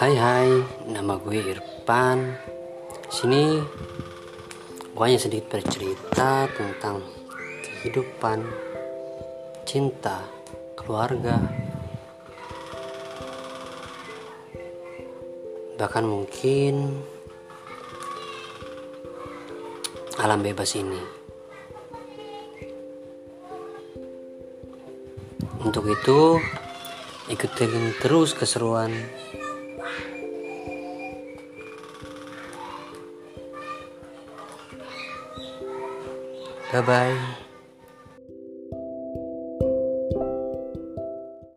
Hai hai, nama gue Irfan. Sini gue hanya sedikit bercerita tentang kehidupan, cinta, keluarga, bahkan mungkin alam bebas ini. Untuk itu, ikutin terus keseruan 拜拜。